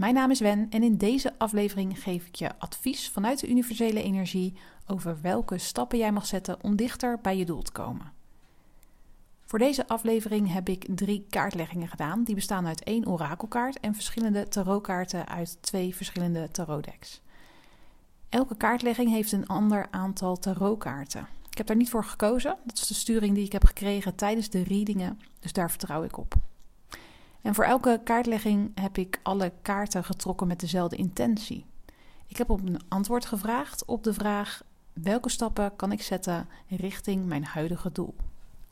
Mijn naam is Wen en in deze aflevering geef ik je advies vanuit de universele energie over welke stappen jij mag zetten om dichter bij je doel te komen. Voor deze aflevering heb ik drie kaartleggingen gedaan. Die bestaan uit één orakelkaart en verschillende tarotkaarten uit twee verschillende tarotdecks. Elke kaartlegging heeft een ander aantal tarotkaarten. Ik heb daar niet voor gekozen. Dat is de sturing die ik heb gekregen tijdens de readingen, dus daar vertrouw ik op. En voor elke kaartlegging heb ik alle kaarten getrokken met dezelfde intentie. Ik heb op een antwoord gevraagd op de vraag: welke stappen kan ik zetten richting mijn huidige doel?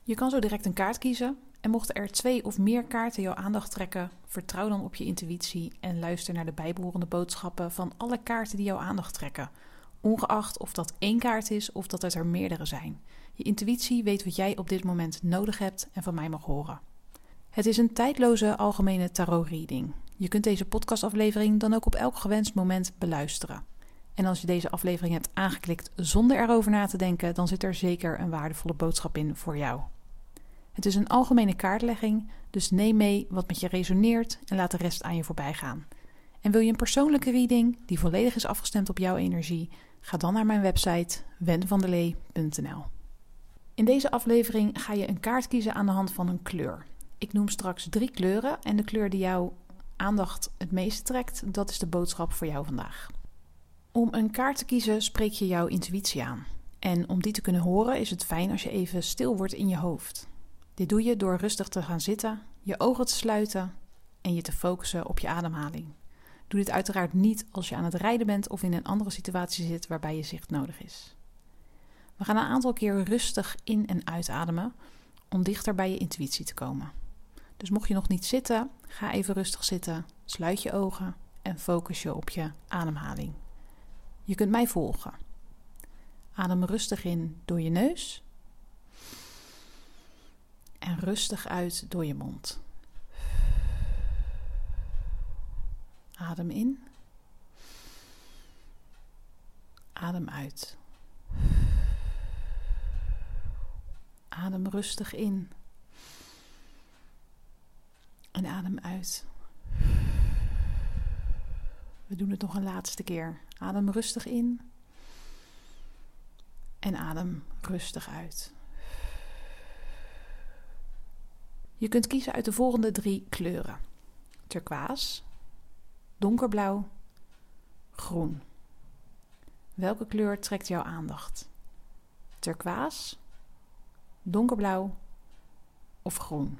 Je kan zo direct een kaart kiezen. En mochten er twee of meer kaarten jouw aandacht trekken, vertrouw dan op je intuïtie en luister naar de bijbehorende boodschappen van alle kaarten die jouw aandacht trekken. Ongeacht of dat één kaart is of dat het er meerdere zijn. Je intuïtie weet wat jij op dit moment nodig hebt en van mij mag horen. Het is een tijdloze algemene tarot-reading. Je kunt deze podcastaflevering dan ook op elk gewenst moment beluisteren. En als je deze aflevering hebt aangeklikt zonder erover na te denken, dan zit er zeker een waardevolle boodschap in voor jou. Het is een algemene kaartlegging, dus neem mee wat met je resoneert en laat de rest aan je voorbij gaan. En wil je een persoonlijke reading die volledig is afgestemd op jouw energie? Ga dan naar mijn website wenvandelee.nl. In deze aflevering ga je een kaart kiezen aan de hand van een kleur. Ik noem straks drie kleuren en de kleur die jouw aandacht het meeste trekt, dat is de boodschap voor jou vandaag. Om een kaart te kiezen spreek je jouw intuïtie aan. En om die te kunnen horen is het fijn als je even stil wordt in je hoofd. Dit doe je door rustig te gaan zitten, je ogen te sluiten en je te focussen op je ademhaling. Doe dit uiteraard niet als je aan het rijden bent of in een andere situatie zit waarbij je zicht nodig is. We gaan een aantal keer rustig in- en uitademen om dichter bij je intuïtie te komen. Dus mocht je nog niet zitten, ga even rustig zitten, sluit je ogen en focus je op je ademhaling. Je kunt mij volgen. Adem rustig in door je neus en rustig uit door je mond. Adem in. Adem uit. Adem rustig in. En adem uit. We doen het nog een laatste keer. Adem rustig in. En adem rustig uit. Je kunt kiezen uit de volgende drie kleuren: turquoise, donkerblauw, groen. Welke kleur trekt jouw aandacht? Turquoise, donkerblauw of groen?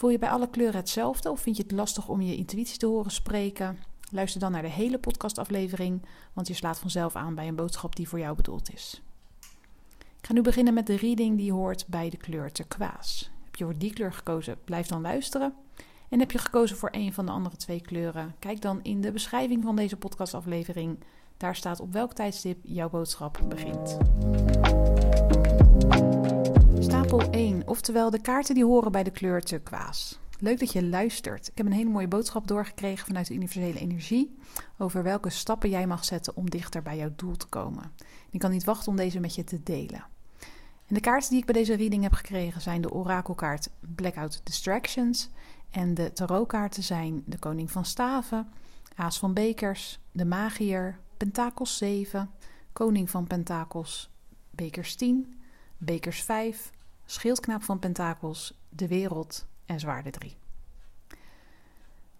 Voel je bij alle kleuren hetzelfde of vind je het lastig om je intuïtie te horen spreken? Luister dan naar de hele podcastaflevering, want je slaat vanzelf aan bij een boodschap die voor jou bedoeld is. Ik ga nu beginnen met de reading die hoort bij de kleur turquoise. Heb je voor die kleur gekozen? Blijf dan luisteren. En heb je gekozen voor een van de andere twee kleuren? Kijk dan in de beschrijving van deze podcastaflevering. Daar staat op welk tijdstip jouw boodschap begint. Stapel 1, oftewel de kaarten die horen bij de kleur turquoise. Leuk dat je luistert. Ik heb een hele mooie boodschap doorgekregen vanuit de universele energie over welke stappen jij mag zetten om dichter bij jouw doel te komen. Ik kan niet wachten om deze met je te delen. En de kaarten die ik bij deze reading heb gekregen zijn de orakelkaart Blackout Distractions en de tarotkaarten zijn de Koning van Staven, Aas van Bekers, de Magier, Pentakels 7, Koning van Pentakels, Bekers 10, Bekers 5, Schildknaap van Pentakels, De Wereld en Zwaarde 3.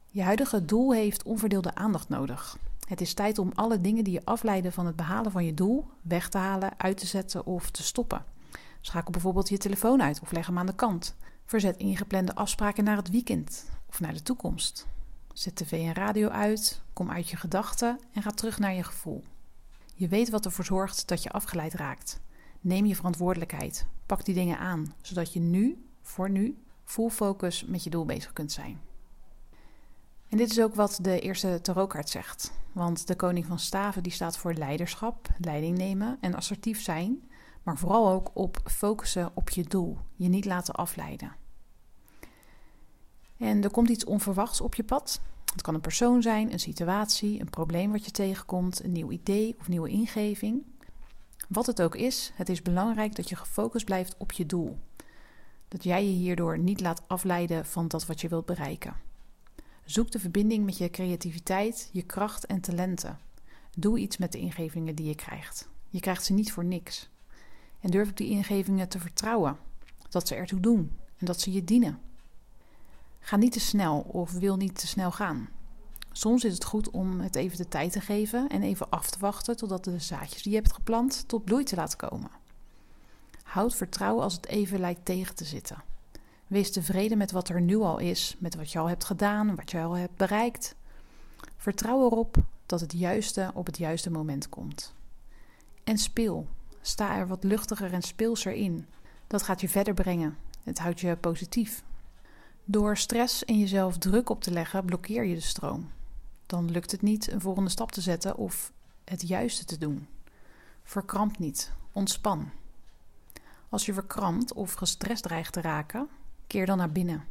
Je huidige doel heeft onverdeelde aandacht nodig. Het is tijd om alle dingen die je afleiden van het behalen van je doel weg te halen, uit te zetten of te stoppen. Schakel bijvoorbeeld je telefoon uit of leg hem aan de kant. Verzet ingeplande afspraken naar het weekend of naar de toekomst. Zet tv en radio uit, kom uit je gedachten en ga terug naar je gevoel. Je weet wat ervoor zorgt dat je afgeleid raakt. Neem je verantwoordelijkheid. Pak die dingen aan, zodat je nu, voor nu, full focus met je doel bezig kunt zijn. En dit is ook wat de eerste tarotkaart zegt. Want de koning van staven die staat voor leiderschap, leiding nemen en assertief zijn. Maar vooral ook op focussen op je doel. Je niet laten afleiden. En er komt iets onverwachts op je pad. Het kan een persoon zijn, een situatie, een probleem wat je tegenkomt, een nieuw idee of nieuwe ingeving. Wat het ook is, het is belangrijk dat je gefocust blijft op je doel. Dat jij je hierdoor niet laat afleiden van dat wat je wilt bereiken. Zoek de verbinding met je creativiteit, je kracht en talenten. Doe iets met de ingevingen die je krijgt. Je krijgt ze niet voor niks. En durf op die ingevingen te vertrouwen. Dat ze ertoe doen en dat ze je dienen. Ga niet te snel of wil niet te snel gaan. Soms is het goed om het even de tijd te geven en even af te wachten totdat de zaadjes die je hebt geplant tot bloei te laten komen. Houd vertrouwen als het even lijkt tegen te zitten. Wees tevreden met wat er nu al is, met wat je al hebt gedaan, wat je al hebt bereikt. Vertrouw erop dat het juiste op het juiste moment komt. En speel. Sta er wat luchtiger en speelser in. Dat gaat je verder brengen. Het houdt je positief. Door stress en jezelf druk op te leggen, blokkeer je de stroom. Dan lukt het niet een volgende stap te zetten of het juiste te doen. Verkramp niet, ontspan. Als je verkrampt of gestrest dreigt te raken, keer dan naar binnen.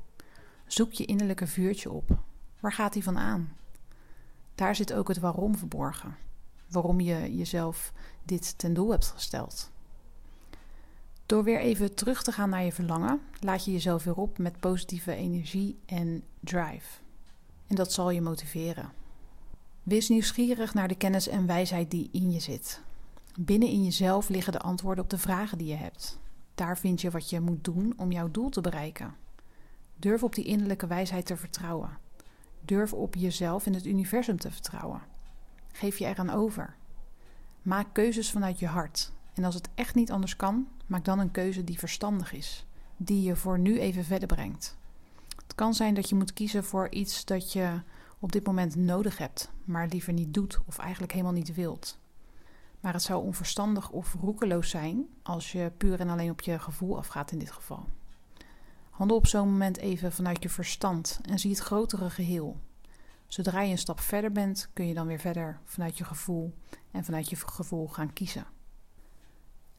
Zoek je innerlijke vuurtje op. Waar gaat die van aan? Daar zit ook het waarom verborgen. Waarom je jezelf dit ten doel hebt gesteld. Door weer even terug te gaan naar je verlangen, laat je jezelf weer op met positieve energie en drive. En dat zal je motiveren. Wees nieuwsgierig naar de kennis en wijsheid die in je zit. Binnen in jezelf liggen de antwoorden op de vragen die je hebt. Daar vind je wat je moet doen om jouw doel te bereiken. Durf op die innerlijke wijsheid te vertrouwen. Durf op jezelf en het universum te vertrouwen. Geef je eraan over. Maak keuzes vanuit je hart. En als het echt niet anders kan, maak dan een keuze die verstandig is, die je voor nu even verder brengt. Het kan zijn dat je moet kiezen voor iets dat je op dit moment nodig hebt, maar liever niet doet of eigenlijk helemaal niet wilt. Maar het zou onverstandig of roekeloos zijn als je puur en alleen op je gevoel afgaat in dit geval. Handel op zo'n moment even vanuit je verstand en zie het grotere geheel. Zodra je een stap verder bent, kun je dan weer verder vanuit je gevoel en vanuit je gevoel gaan kiezen.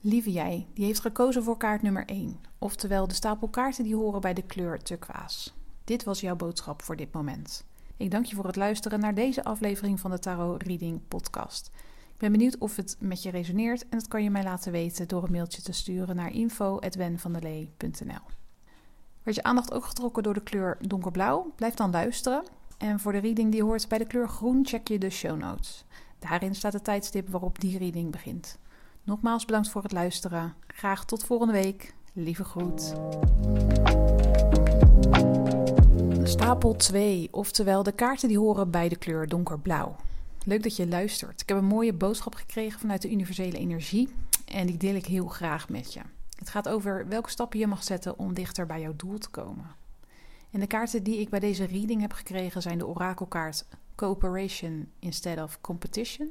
Lieve jij, die heeft gekozen voor kaart nummer 1, oftewel de stapel kaarten die horen bij de kleur turquoise. Dit was jouw boodschap voor dit moment. Ik dank je voor het luisteren naar deze aflevering van de Tarot Reading Podcast. Ik ben benieuwd of het met je resoneert en dat kan je mij laten weten door een mailtje te sturen naar info.wenvandelee.nl. Werd je aandacht ook getrokken door de kleur donkerblauw? Blijf dan luisteren. En voor de reading die hoort bij de kleur groen check je de show notes. Daarin staat het tijdstip waarop die reading begint. Nogmaals bedankt voor het luisteren. Graag tot volgende week. Lieve groet. Stapel 2, oftewel de kaarten die horen bij de kleur donkerblauw. Leuk dat je luistert. Ik heb een mooie boodschap gekregen vanuit de universele energie en die deel ik heel graag met je. Het gaat over welke stappen je mag zetten om dichter bij jouw doel te komen. En de kaarten die ik bij deze reading heb gekregen zijn de orakelkaart Cooperation instead of Competition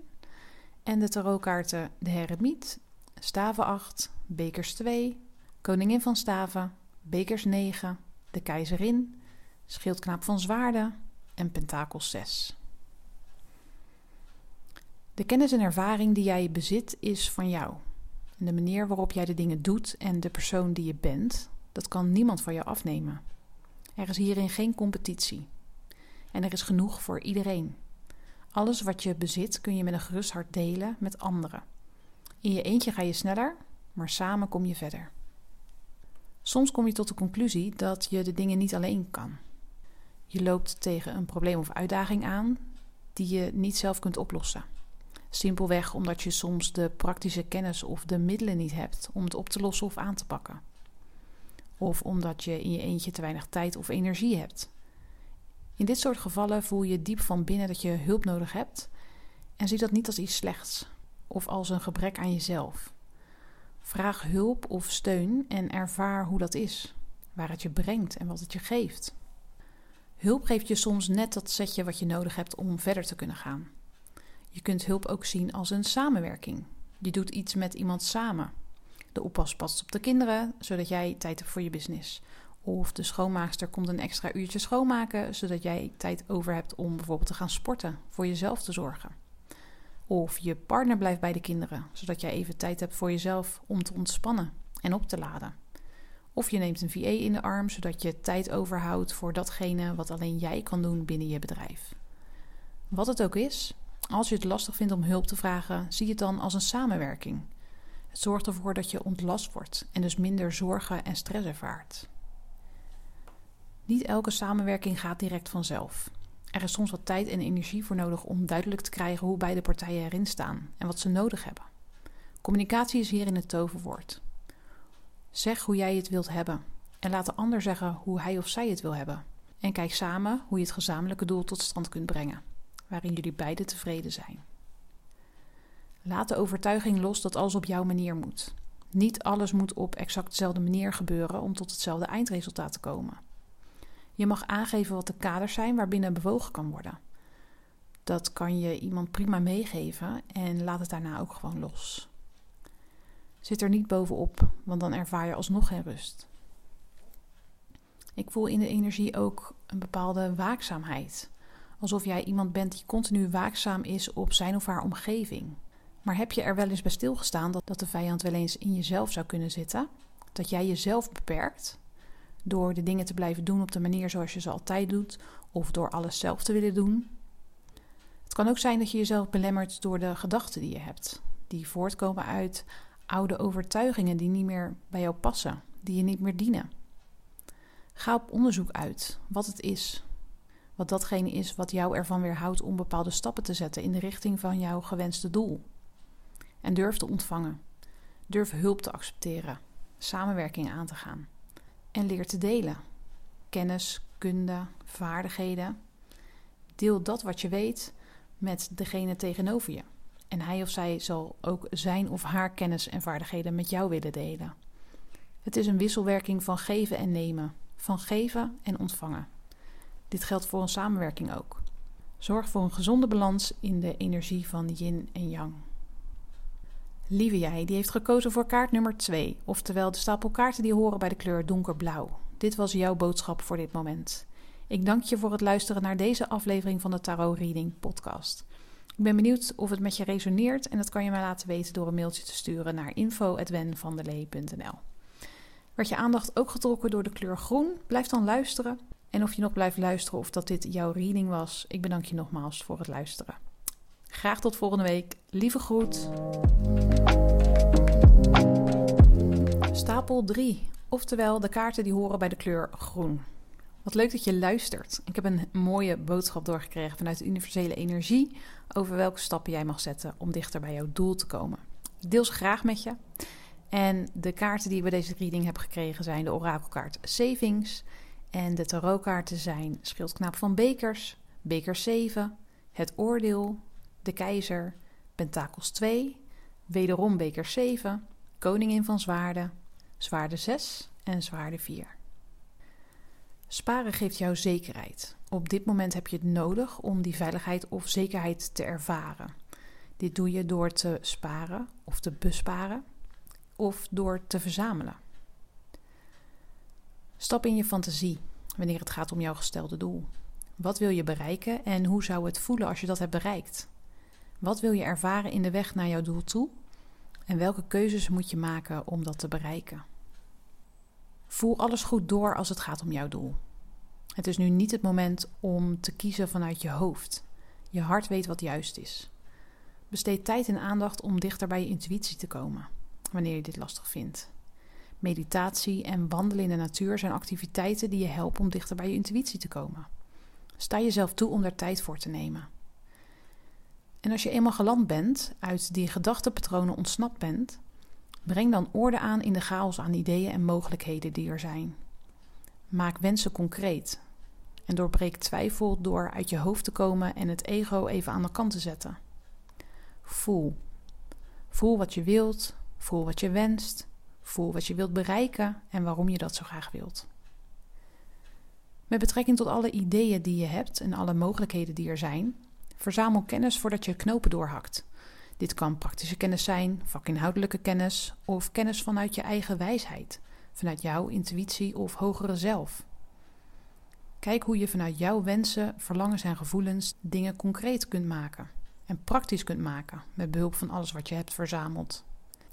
en de tarotkaarten de Heremiet, Staven 8, Bekers 2, Koningin van Staven, Bekers 9, de Keizerin, Schildknaap van Zwaarden en Pentakels 6. De kennis en ervaring die jij bezit is van jou. De manier waarop jij de dingen doet en de persoon die je bent, dat kan niemand van jou afnemen. Er is hierin geen competitie. En er is genoeg voor iedereen. Alles wat je bezit kun je met een gerust hart delen met anderen. In je eentje ga je sneller, maar samen kom je verder. Soms kom je tot de conclusie dat je de dingen niet alleen kan. Je loopt tegen een probleem of uitdaging aan die je niet zelf kunt oplossen. Simpelweg omdat je soms de praktische kennis of de middelen niet hebt om het op te lossen of aan te pakken. Of omdat je in je eentje te weinig tijd of energie hebt. In dit soort gevallen voel je diep van binnen dat je hulp nodig hebt en zie dat niet als iets slechts of als een gebrek aan jezelf. Vraag hulp of steun en ervaar hoe dat is, waar het je brengt en wat het je geeft. Hulp geeft je soms net dat setje wat je nodig hebt om verder te kunnen gaan. Je kunt hulp ook zien als een samenwerking. Je doet iets met iemand samen. De oppas past op de kinderen, zodat jij tijd hebt voor je business. Of de schoonmaakster komt een extra uurtje schoonmaken, zodat jij tijd over hebt om bijvoorbeeld te gaan sporten, voor jezelf te zorgen. Of je partner blijft bij de kinderen, zodat jij even tijd hebt voor jezelf om te ontspannen en op te laden. Of je neemt een VA in de arm, zodat je tijd overhoudt voor datgene wat alleen jij kan doen binnen je bedrijf. Wat het ook is, als je het lastig vindt om hulp te vragen, zie het dan als een samenwerking. Het zorgt ervoor dat je ontlast wordt en dus minder zorgen en stress ervaart. Niet elke samenwerking gaat direct vanzelf. Er is soms wat tijd en energie voor nodig om duidelijk te krijgen hoe beide partijen erin staan en wat ze nodig hebben. Communicatie is hierin het toverwoord. Zeg hoe jij het wilt hebben en laat de ander zeggen hoe hij of zij het wil hebben. En kijk samen hoe je het gezamenlijke doel tot stand kunt brengen, waarin jullie beiden tevreden zijn. Laat de overtuiging los dat alles op jouw manier moet. Niet alles moet op exact dezelfde manier gebeuren om tot hetzelfde eindresultaat te komen. Je mag aangeven wat de kaders zijn waarbinnen bewogen kan worden. Dat kan je iemand prima meegeven en laat het daarna ook gewoon los. Zit er niet bovenop, want dan ervaar je alsnog geen rust. Ik voel in de energie ook een bepaalde waakzaamheid. Alsof jij iemand bent die continu waakzaam is op zijn of haar omgeving. Maar heb je er wel eens bij stilgestaan dat, dat de vijand wel eens in jezelf zou kunnen zitten? Dat jij jezelf beperkt door de dingen te blijven doen op de manier zoals je ze altijd doet, of door alles zelf te willen doen. Het kan ook zijn dat je jezelf belemmert door de gedachten die je hebt, die voortkomen uit oude overtuigingen die niet meer bij jou passen, die je niet meer dienen. Ga op onderzoek uit wat het is, wat datgene is wat jou ervan weerhoudt om bepaalde stappen te zetten in de richting van jouw gewenste doel. En durf te ontvangen. Durf hulp te accepteren, samenwerking aan te gaan. En leer te delen. Kennis, kunde, vaardigheden. Deel dat wat je weet met degene tegenover je. En hij of zij zal ook zijn of haar kennis en vaardigheden met jou willen delen. Het is een wisselwerking van geven en nemen, van geven en ontvangen. Dit geldt voor een samenwerking ook. Zorg voor een gezonde balans in de energie van yin en yang. Lieve jij, die heeft gekozen voor kaart nummer 2, oftewel de stapel kaarten die horen bij de kleur donkerblauw. Dit was jouw boodschap voor dit moment. Ik dank je voor het luisteren naar deze aflevering van de Tarot Reading podcast. Ik ben benieuwd of het met je resoneert en dat kan je mij laten weten door een mailtje te sturen naar info.wenvandelee.nl. Werd je aandacht ook getrokken door de kleur groen? Blijf dan luisteren. En of je nog blijft luisteren of dat dit jouw reading was, ik bedank je nogmaals voor het luisteren. Graag tot volgende week. Lieve groet. Stapel 3, oftewel de kaarten die horen bij de kleur groen. Wat leuk dat je luistert. Ik heb een mooie boodschap doorgekregen vanuit de universele energie over welke stappen jij mag zetten om dichter bij jouw doel te komen. Ik deel ze graag met je. En de kaarten die ik bij deze reading heb gekregen zijn de orakelkaart Savings. En de tarotkaarten zijn Schildknaap van Bekers, Beker 7, Het Oordeel, De Keizer, Pentakels 2, wederom Beker 7, Koningin van Zwaarden, Zwaarde 6 en Zwaarde 4. Sparen geeft jou zekerheid. Op dit moment heb je het nodig om die veiligheid of zekerheid te ervaren. Dit doe je door te sparen of te besparen of door te verzamelen. Stap in je fantasie wanneer het gaat om jouw gestelde doel. Wat wil je bereiken en hoe zou het voelen als je dat hebt bereikt? Wat wil je ervaren in de weg naar jouw doel toe? En welke keuzes moet je maken om dat te bereiken? Voel alles goed door als het gaat om jouw doel. Het is nu niet het moment om te kiezen vanuit je hoofd. Je hart weet wat juist is. Besteed tijd en aandacht om dichter bij je intuïtie te komen, wanneer je dit lastig vindt. Meditatie en wandelen in de natuur zijn activiteiten die je helpen om dichter bij je intuïtie te komen. Sta jezelf toe om daar tijd voor te nemen. En als je eenmaal geland bent, uit die gedachtepatronen ontsnapt bent, Breng dan orde aan in de chaos aan ideeën en mogelijkheden die er zijn. Maak wensen concreet en doorbreek twijfel door uit je hoofd te komen en het ego even aan de kant te zetten. Voel. Voel wat je wilt, voel wat je wenst, voel wat je wilt bereiken en waarom je dat zo graag wilt. Met betrekking tot alle ideeën die je hebt en alle mogelijkheden die er zijn, verzamel kennis voordat je knopen doorhakt. Dit kan praktische kennis zijn, vakinhoudelijke kennis of kennis vanuit je eigen wijsheid, vanuit jouw intuïtie of hogere zelf? Kijk hoe je vanuit jouw wensen, verlangens en gevoelens dingen concreet kunt maken en praktisch kunt maken met behulp van alles wat je hebt verzameld.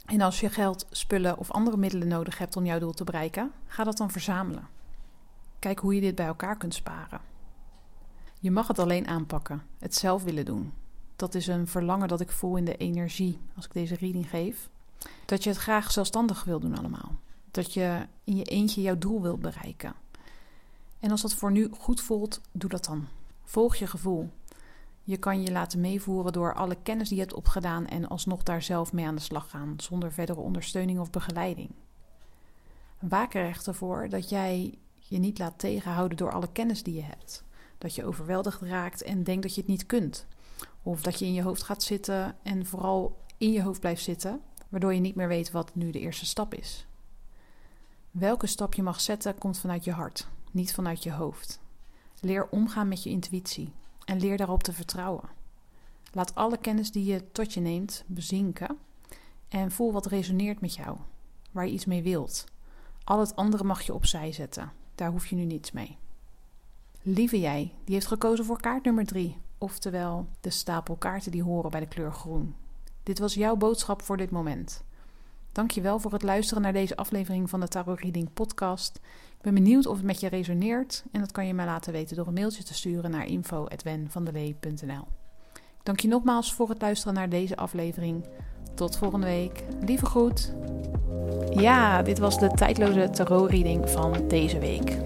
En als je geld, spullen of andere middelen nodig hebt om jouw doel te bereiken, ga dat dan verzamelen. Kijk hoe je dit bij elkaar kunt sparen. Je mag het alleen aanpakken, het zelf willen doen. Dat is een verlangen dat ik voel in de energie als ik deze reading geef. Dat je het graag zelfstandig wil doen allemaal. Dat je in je eentje jouw doel wilt bereiken. En als dat voor nu goed voelt, doe dat dan. Volg je gevoel. Je kan je laten meevoeren door alle kennis die je hebt opgedaan en alsnog daar zelf mee aan de slag gaan, zonder verdere ondersteuning of begeleiding. Waak er echter voor dat jij je niet laat tegenhouden door alle kennis die je hebt. Dat je overweldigd raakt en denkt dat je het niet kunt. Of dat je in je hoofd gaat zitten en vooral in je hoofd blijft zitten, waardoor je niet meer weet wat nu de eerste stap is. Welke stap je mag zetten komt vanuit je hart, niet vanuit je hoofd. Leer omgaan met je intuïtie en leer daarop te vertrouwen. Laat alle kennis die je tot je neemt bezinken en voel wat resoneert met jou, waar je iets mee wilt. Al het andere mag je opzij zetten, daar hoef je nu niets mee. Lieve jij, die heeft gekozen voor kaart nummer 3, oftewel de stapel kaarten die horen bij de kleur groen. Dit was jouw boodschap voor dit moment. Dankjewel voor het luisteren naar deze aflevering van de Tarot Reading podcast. Ik ben benieuwd of het met je resoneert en dat kan je mij laten weten door een mailtje te sturen naar info@wenvandelee.nl. Dank je nogmaals voor het luisteren naar deze aflevering. Tot volgende week. Lieve groet. Ja, dit was de tijdloze tarot reading van deze week.